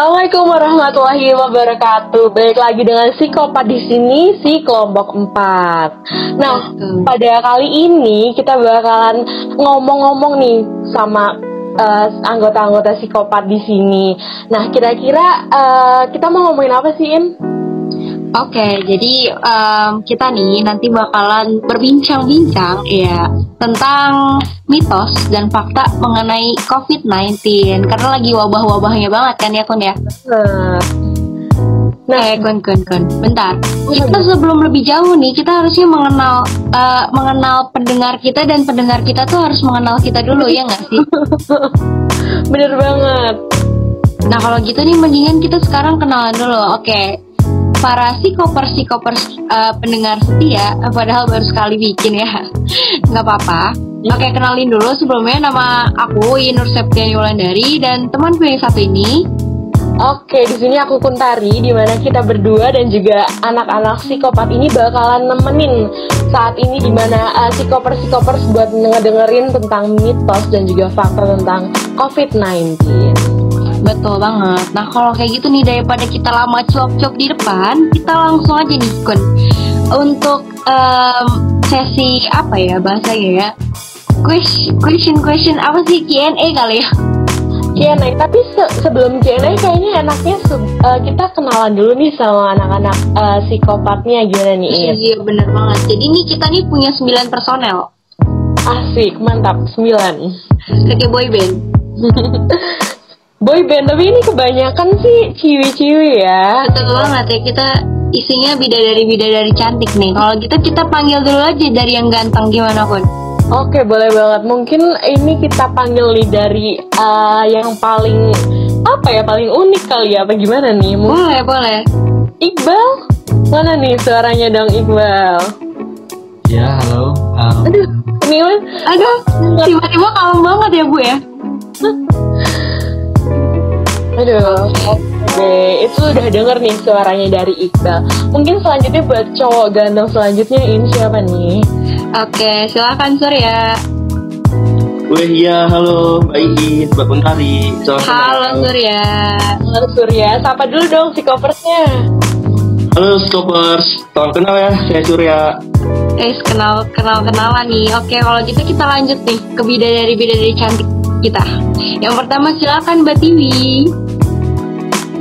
Assalamualaikum warahmatullahi wabarakatuh. Balik lagi dengan psikopat di sini si kelompok 4. Nah, Betul. pada kali ini kita bakalan ngomong-ngomong nih sama eh, anggota-anggota psikopat di sini. Nah, kira-kira eh, kita mau ngomongin apa sih, In? Oke, jadi em, kita nih nanti bakalan berbincang-bincang ya tentang mitos dan fakta mengenai COVID-19 karena lagi wabah-wabahnya banget kan ya Kun ya. Nah, Eh Kun Kun Kun, bentar. Kita sebelum lebih jauh nih kita harusnya mengenal eh, mengenal pendengar kita dan pendengar kita tuh harus mengenal kita dulu ya nggak sih? bener banget. Nah kalau gitu nih mendingan kita sekarang kenalan dulu. Oke. Para psikopers psikopers eh, pendengar setia, eh, padahal baru sekali bikin ya, nggak apa-apa. Oke kenalin dulu sebelumnya nama aku Inur Septiani Wulandari dan temanku yang satu ini. Oke, di sini aku Kuntari, di mana kita berdua dan juga anak-anak psikopat ini bakalan nemenin saat ini di mana uh, psikopers-psikopers buat ngedengerin tentang mitos dan juga fakta tentang COVID-19. Betul banget. Nah kalau kayak gitu nih daripada kita lama cuap-cuap di depan, kita langsung aja nih Kun untuk em, sesi apa ya bahasanya ya? Question question question apa sih Q&A kali ya? Q&A, tapi se- sebelum Q&A kayaknya enaknya uh, kita kenalan dulu nih sama anak-anak uh, psikopatnya gimana nih, In? Iya bener banget. Jadi nih kita nih punya 9 personel. Asik, mantap, 9. Kayak boy band. Boy band, tapi ini kebanyakan sih ciwi-ciwi ya. Betul banget ya kita isinya bidadari-bidadari cantik nih. Kalau gitu kita panggil dulu aja dari yang ganteng gimana Kun? Oke, boleh banget. Mungkin ini kita panggil nih dari uh, yang paling apa ya paling unik kali ya? Apa gimana nih? Mungkin Boleh boleh. Iqbal? Mana nih suaranya dong Iqbal? Ya, halo. Um, Aduh, ini kan Aduh tiba-tiba kalem banget ya Bu ya. Aduh, oke. Itu udah denger nih suaranya dari Iqbal. Mungkin selanjutnya buat cowok ganteng selanjutnya ini siapa nih? Oke silakan Surya. Weh, ya, halo, Mbak Iin, Mbak Kuntari. Selamat Halo. Surya. Halo Surya, sapa dulu dong si coversnya. Halo, Skopers. Salam kenal ya, saya Surya. Guys kenal kenal kenalan nih. Oke kalau gitu kita lanjut nih ke bidadari bidadari cantik kita. Yang pertama silakan Mbak Tiwi.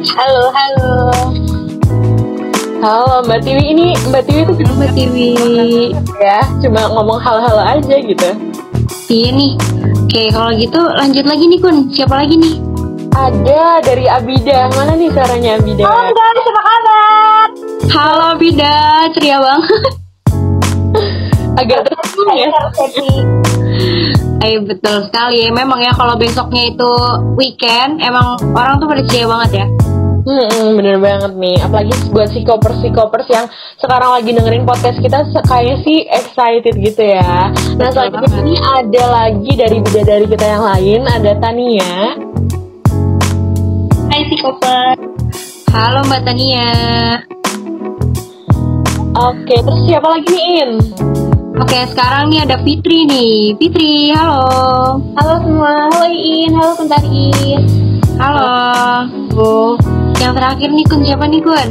Halo halo. Halo Mbak Tiwi, ini Mbak Tiwi tuh Mbak Tiwi. ya, cuma ngomong hal-hal aja gitu. Iya nih. Oke, kalau gitu lanjut lagi nih Kun. Siapa lagi nih? Ada dari Abida, mana nih suaranya Abida? guys, apa kabar? Halo Bida, ceria banget. Agak tersinggung ya. Eh betul sekali ya. Memang ya kalau besoknya itu weekend, emang orang tuh pada ceria banget ya. Hmm, bener banget nih. Apalagi buat psikopers-psikopers yang sekarang lagi dengerin podcast kita kayaknya sih excited gitu ya. Nah, selanjutnya ini ada lagi dari bidadari kita yang lain, ada Tania. Hai psikopat. Halo Mbak Tania. Oke, terus siapa lagi nih, In? Oke, sekarang nih ada Fitri nih. Fitri, halo. Halo semua, halo Iin, halo Kuntarin. Halo. Oh. Yang terakhir nih Kun siapa nih Kun?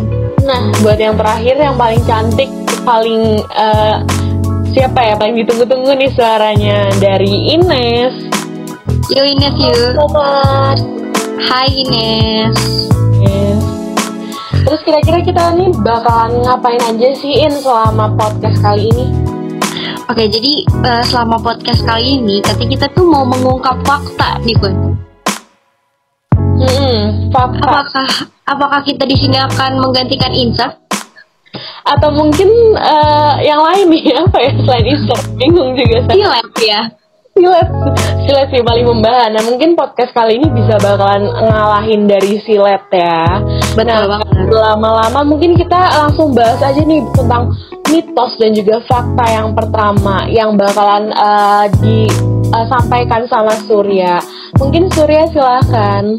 Nah, buat yang terakhir yang paling cantik, paling eh, siapa ya? Paling ditunggu-tunggu nih suaranya dari Ines. Yuk Ines yuk. Selamat. Hai Ines. Yes. Terus kira-kira kita nih bakalan ngapain aja sih In selama podcast kali ini? Oke, jadi eh, selama podcast kali ini, tadi kita tuh mau mengungkap fakta nih Kun. Hmm, fakta. Apakah apakah kita di sini akan menggantikan insaf? Atau mungkin eh, yang lain nih apa ya selain itu? Bingung juga saya. Silat ya. Silet, silet sih paling membahana. Nah, mungkin podcast kali ini bisa bakalan ngalahin dari silet ya. Betul Nah, banget. lama-lama mungkin kita langsung bahas aja nih tentang mitos dan juga fakta yang pertama yang bakalan eh, disampaikan sama Surya. Mungkin Surya silahkan.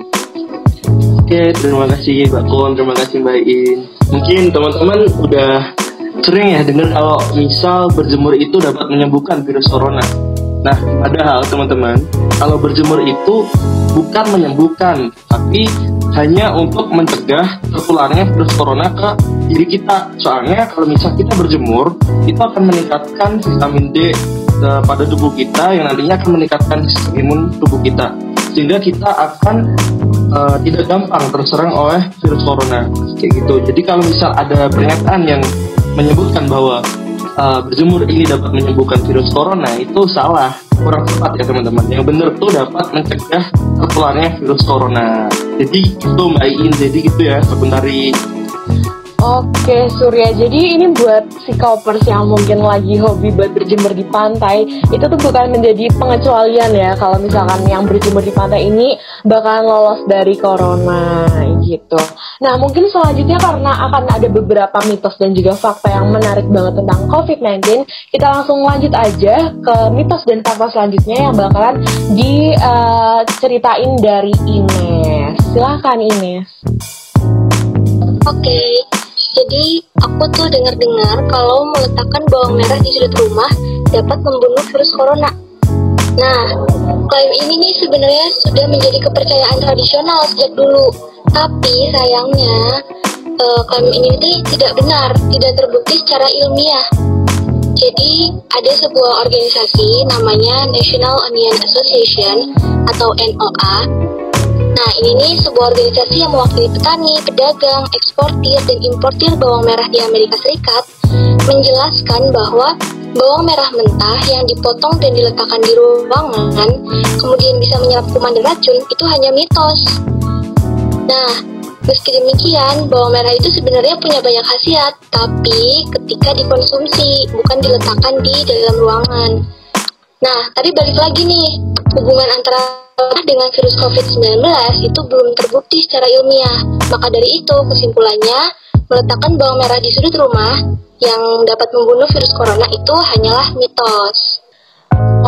Oke, terima kasih Mbak Kun, terima kasih Mbak Iin. Mungkin teman-teman udah sering ya dengar kalau misal berjemur itu dapat menyembuhkan virus corona. Nah, padahal teman-teman, kalau berjemur itu bukan menyembuhkan, tapi hanya untuk mencegah tertularnya virus corona ke diri kita. Soalnya kalau misal kita berjemur, itu akan meningkatkan vitamin D uh, pada tubuh kita yang nantinya akan meningkatkan sistem imun tubuh kita. Sehingga kita akan uh, tidak gampang terserang oleh virus corona. Kayak gitu. Jadi kalau misal ada pernyataan yang menyebutkan bahwa uh, berjemur ini dapat menyembuhkan virus corona itu salah. Kurang tepat ya teman-teman. Yang benar tuh dapat mencegah tertularnya virus corona. Jadi itu mbak Iin. Jadi gitu ya sebenarnya Oke Surya, jadi ini buat si kopers yang mungkin lagi hobi buat berjemur di pantai Itu tuh bukan menjadi pengecualian ya Kalau misalkan yang berjemur di pantai ini bakalan lolos dari corona gitu. Nah mungkin selanjutnya karena akan ada beberapa mitos dan juga fakta yang menarik banget tentang COVID-19 Kita langsung lanjut aja ke mitos dan fakta selanjutnya yang bakalan diceritain uh, dari Ines. Silahkan Ines. Oke, okay. Jadi aku tuh dengar-dengar kalau meletakkan bawang merah di sudut rumah dapat membunuh virus corona. Nah, klaim ini nih sebenarnya sudah menjadi kepercayaan tradisional sejak dulu. Tapi sayangnya uh, klaim ini nih tidak benar, tidak terbukti secara ilmiah. Jadi ada sebuah organisasi namanya National Onion Association atau NOA Nah, ini nih sebuah organisasi yang mewakili petani, pedagang, eksportir, dan importir bawang merah di Amerika Serikat menjelaskan bahwa bawang merah mentah yang dipotong dan diletakkan di ruangan kemudian bisa menyerap kuman dan racun itu hanya mitos. Nah, meski demikian, bawang merah itu sebenarnya punya banyak khasiat, tapi ketika dikonsumsi, bukan diletakkan di dalam ruangan. Nah, tadi balik lagi nih, hubungan antara dengan virus COVID-19 itu belum terbukti secara ilmiah. Maka dari itu, kesimpulannya, meletakkan bawang merah di sudut rumah yang dapat membunuh virus corona itu hanyalah mitos.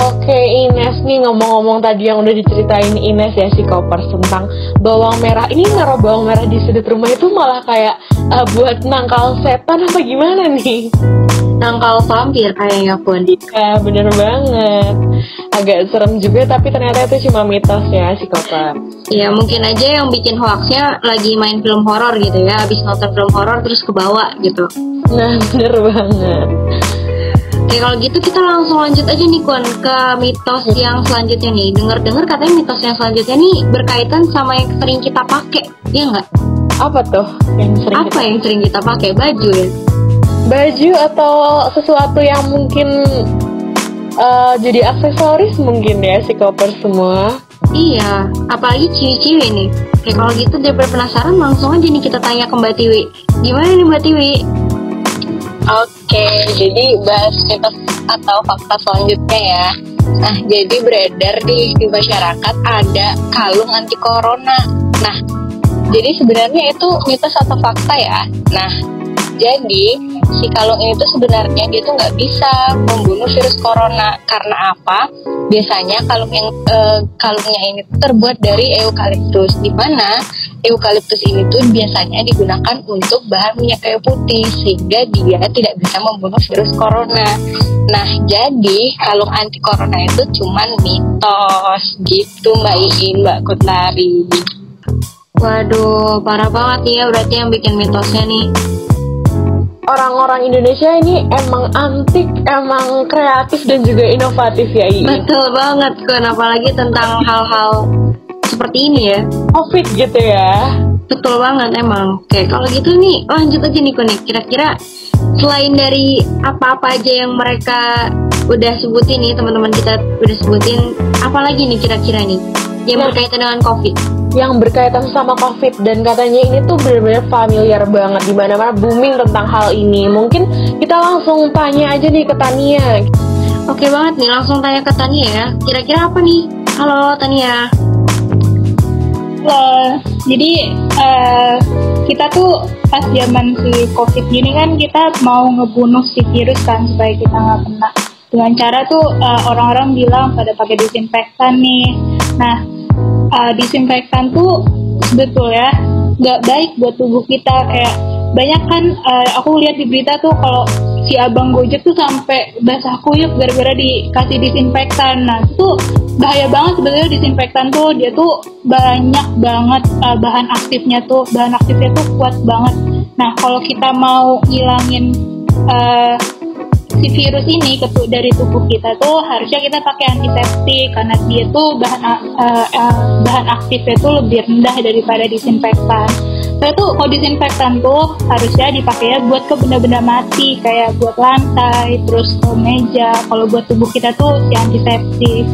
Oke Ines nih ngomong-ngomong tadi yang udah diceritain Ines ya si Kopers tentang bawang merah ini naruh bawang merah di sudut rumah itu malah kayak uh, buat nangkal setan apa gimana nih? Nangkal vampir kayaknya pun. Ya bener banget agak serem juga tapi ternyata itu cuma mitos ya si Kopar. Iya mungkin aja yang bikin hoaxnya lagi main film horor gitu ya, habis nonton film horor terus kebawa gitu. Nah bener banget. Oke kalau gitu kita langsung lanjut aja nih Kun ke mitos yang selanjutnya nih. Dengar-dengar katanya mitos yang selanjutnya nih berkaitan sama yang sering kita pakai, ya nggak? Apa tuh yang sering? Apa kita... yang sering kita pakai? Baju ya? Baju atau sesuatu yang mungkin uh, jadi aksesoris mungkin ya si koper semua. Iya, apalagi ciwi-ciwi nih. Kayak kalau gitu daripada penasaran langsung aja nih kita tanya ke Mbak Tiwi. Gimana nih Mbak Tiwi? Oke, jadi bahas mitos atau fakta selanjutnya ya. Nah, jadi beredar di, di masyarakat ada kalung anti corona. Nah, jadi sebenarnya itu mitos atau fakta ya. Nah, jadi si kalung ini tuh sebenarnya dia tuh nggak bisa membunuh virus corona karena apa? Biasanya kalung yang e, kalungnya ini terbuat dari eukaliptus, di mana eukaliptus ini tuh biasanya digunakan untuk bahan minyak kayu putih sehingga dia tidak bisa membunuh virus corona. Nah, jadi kalung anti corona itu cuman mitos gitu Mbak Iin, Mbak Kutari. Waduh, parah banget ya berarti yang bikin mitosnya nih orang-orang Indonesia ini emang antik, emang kreatif dan juga inovatif ya ini. Betul banget kan, apalagi tentang hal-hal seperti ini ya. Covid gitu ya. Betul banget emang. Oke, kalau gitu nih lanjut aja nih Kunik. Kira-kira selain dari apa-apa aja yang mereka udah sebutin nih teman-teman kita udah sebutin, apalagi nih kira-kira nih yang nah. berkaitan dengan COVID? Yang berkaitan sama COVID dan katanya ini tuh benar-benar familiar banget di mana-mana booming tentang hal ini. Mungkin kita langsung tanya aja nih ke Tania. Oke banget nih, langsung tanya ke Tania ya. Kira-kira apa nih? Halo Tania. Halo. Jadi uh, kita tuh pas zaman si COVID gini kan kita mau ngebunuh si virus kan supaya kita nggak kena. Dengan cara tuh uh, orang-orang bilang pada pakai disinfektan nih. Nah, uh, disinfektan tuh sebetulnya nggak baik buat tubuh kita kayak banyak kan uh, aku lihat di berita tuh kalau si abang Gojek tuh sampai basah kuyup gara-gara dikasih disinfektan. Nah itu bahaya banget sebenarnya disinfektan tuh dia tuh banyak banget uh, bahan aktifnya tuh bahan aktifnya tuh kuat banget. Nah kalau kita mau ngilangin uh, si virus ini ke dari tubuh kita tuh harusnya kita pakai antiseptik karena dia tuh bahan uh, uh, bahan aktifnya tuh lebih rendah daripada disinfektan. Saya tuh kalau disinfektan tuh harusnya dipakai buat ke benda-benda mati kayak buat lantai, terus ke meja. Kalau buat tubuh kita tuh si antiseptik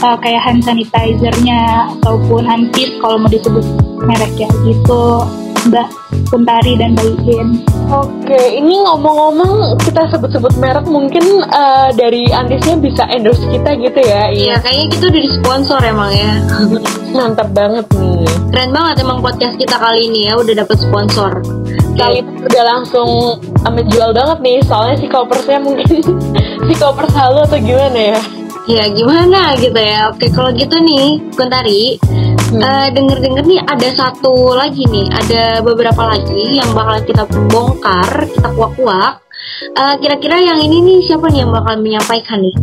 uh, kayak hand sanitizernya ataupun hand kiss kalau mau disebut merek ya gitu. Mbak Kuntari dan Mbak Iin. Oke, ini ngomong-ngomong kita sebut-sebut merek mungkin uh, dari Antisnya bisa endorse kita gitu ya? Iya, kayaknya kita udah di sponsor emang ya. Mantap banget nih. Keren banget emang podcast kita kali ini ya udah dapet sponsor. Kali itu udah langsung uh, menjual banget nih, soalnya si kopersnya mungkin si kopers halu atau gimana ya? Ya gimana gitu ya. Oke kalau gitu nih, Kuntari, hmm. uh, denger-denger nih ada satu lagi nih, ada beberapa lagi yang bakal kita bongkar, kita kuak-kuak. Uh, kira-kira yang ini nih siapa nih yang bakal menyampaikan nih?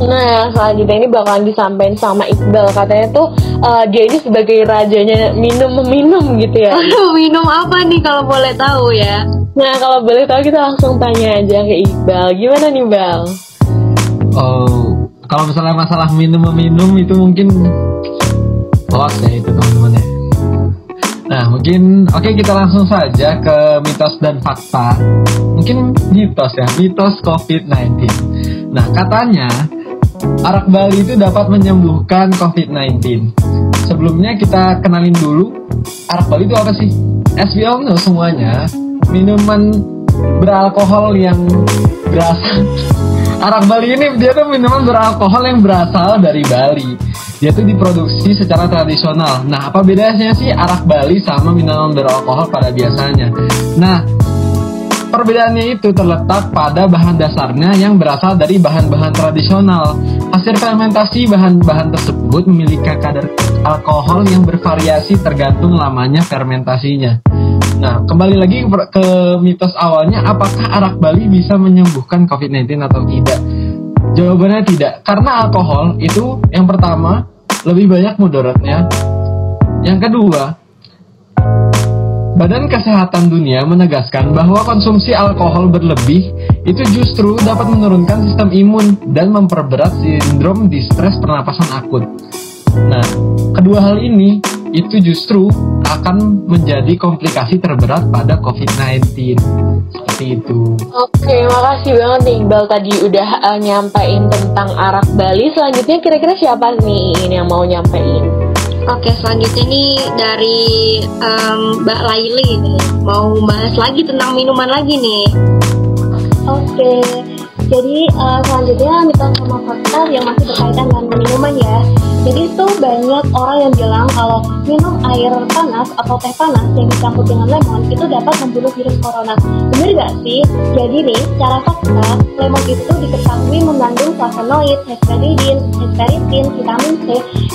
Nah, selanjutnya ini bakalan disampaikan sama Iqbal. Katanya tuh uh, dia ini sebagai rajanya minum-minum gitu ya. Aduh, minum apa nih kalau boleh tahu ya? Nah, kalau boleh tahu kita langsung tanya aja ke Iqbal. Gimana nih, Bal? Oh, kalau misalnya masalah minum-minum itu mungkin hoax ya itu teman-teman ya. Nah mungkin oke okay, kita langsung saja ke mitos dan fakta. Mungkin mitos ya, mitos COVID-19. Nah katanya arak Bali itu dapat menyembuhkan COVID-19. Sebelumnya kita kenalin dulu arak Bali itu apa sih? As we all know semuanya, minuman beralkohol yang berasal arak Bali ini dia tuh minuman beralkohol yang berasal dari Bali dia tuh diproduksi secara tradisional. Nah, apa bedanya sih arak Bali sama minuman beralkohol pada biasanya? Nah, perbedaannya itu terletak pada bahan dasarnya yang berasal dari bahan-bahan tradisional. Hasil fermentasi bahan-bahan tersebut memiliki kadar alkohol yang bervariasi tergantung lamanya fermentasinya. Nah, kembali lagi ke mitos awalnya, apakah arak Bali bisa menyembuhkan COVID-19 atau tidak? Jawabannya tidak, karena alkohol itu yang pertama lebih banyak mudaratnya. Yang kedua, Badan Kesehatan Dunia menegaskan bahwa konsumsi alkohol berlebih itu justru dapat menurunkan sistem imun dan memperberat sindrom distres pernapasan akut. Nah, kedua hal ini itu justru akan menjadi komplikasi terberat pada COVID-19 seperti itu. Oke, makasih banget nih Iqbal tadi udah uh, nyampein tentang arak Bali. Selanjutnya kira-kira siapa nih yang mau nyampein? Oke, selanjutnya nih dari um, Mbak Laili mau bahas lagi tentang minuman lagi nih. Oke, jadi uh, selanjutnya mitos sama fakta yang masih berkaitan dengan minuman ya. Jadi itu banyak orang yang bilang kalau minum air panas atau teh panas yang dicampur dengan lemon itu dapat membunuh virus corona. Benar gak sih? Jadi nih, secara fakta, lemon itu diketahui mengandung flavonoid, hesperidin, hesperitin, vitamin C,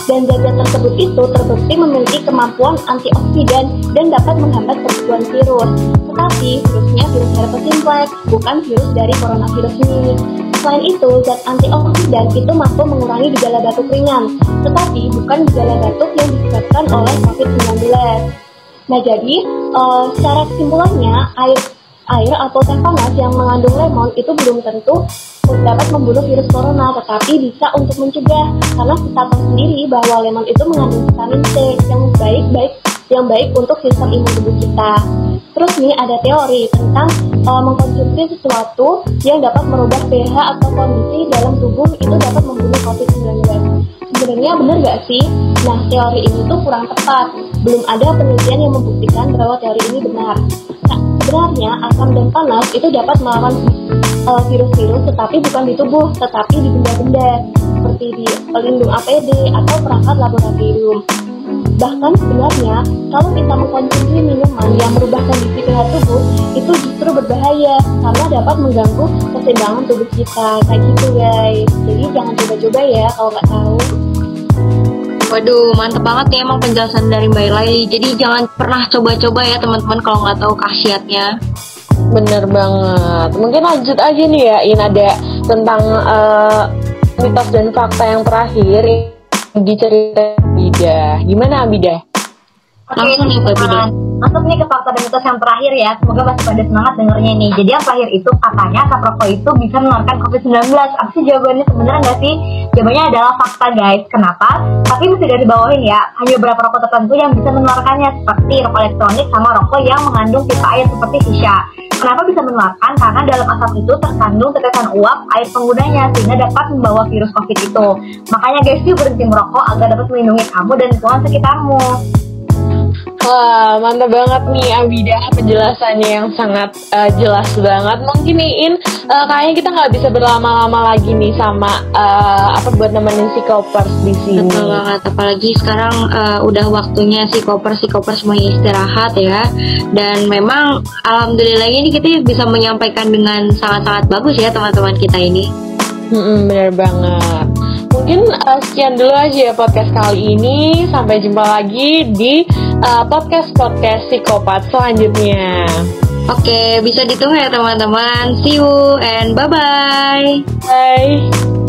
dan zat tersebut itu terbukti memiliki kemampuan antioksidan dan dapat menghambat pertumbuhan virus. Tetapi virusnya virus herpes simplex, bukan virus dari coronavirus ini. Selain itu, zat antioksidan itu mampu mengurangi gejala batuk ringan, tetapi bukan gejala batuk yang disebabkan oleh COVID-19. Nah, jadi uh, secara kesimpulannya, air air atau teh panas yang mengandung lemon itu belum tentu dapat membunuh virus corona, tetapi bisa untuk mencegah karena kita tahu sendiri bahwa lemon itu mengandung vitamin C yang baik baik yang baik untuk sistem imun tubuh kita. Terus nih ada teori tentang uh, mengkonsumsi sesuatu yang dapat merubah pH atau kondisi dalam tubuh itu dapat membunuh COVID-19. Sebenarnya benar gak sih? Nah, teori ini tuh kurang tepat. Belum ada penelitian yang membuktikan bahwa teori ini benar. Nah, sebenarnya asam dan panas itu dapat melawan uh, virus-virus tetapi bukan di tubuh, tetapi di benda-benda seperti di pelindung APD atau perangkat laboratorium. Bahkan sebenarnya kalau kita mengkonsumsi minuman yang merubah kondisi pH tubuh itu justru berbahaya karena dapat mengganggu keseimbangan tubuh kita kayak gitu guys. Jadi jangan coba-coba ya kalau nggak tahu. Waduh, mantep banget nih emang penjelasan dari Mbak Laili. Jadi jangan pernah coba-coba ya teman-teman kalau nggak tahu khasiatnya. Bener banget. Mungkin lanjut aja nih ya, In ada tentang uh, mitos dan fakta yang terakhir di Abida. Gimana Abida? Oke, langsung nih. Masuk nih ke fakta dan mitos yang terakhir ya. Semoga masih pada semangat dengernya nih. Jadi yang terakhir itu katanya asap rokok itu bisa menularkan COVID-19. Apa sih jawabannya sebenarnya nggak sih? Jawabannya adalah fakta guys. Kenapa? Tapi mesti dari bawahin ya. Hanya beberapa rokok tertentu yang bisa menularkannya seperti rokok elektronik sama rokok yang mengandung pipa air seperti shisha. Kenapa bisa menularkan? Karena dalam asap itu terkandung tetesan uap air penggunanya sehingga dapat membawa virus COVID itu. Makanya guys, yuk berhenti merokok agar dapat melindungi kamu dan lingkungan sekitarmu. Wah, mantap banget nih Abida penjelasannya yang sangat uh, jelas banget. Mungkin nih In, uh, kayaknya kita nggak bisa berlama-lama lagi nih sama uh, apa buat nemenin si Kopers di sini. Betul banget, apalagi sekarang uh, udah waktunya si Kopers si Kopers semuanya istirahat ya. Dan memang alhamdulillah ini kita bisa menyampaikan dengan sangat-sangat bagus ya teman-teman kita ini. Hmm, bener banget. Mungkin uh, sekian dulu aja ya podcast kali ini. Sampai jumpa lagi di uh, podcast-podcast psikopat selanjutnya. Oke, bisa ditunggu ya teman-teman. See you and bye-bye. Bye.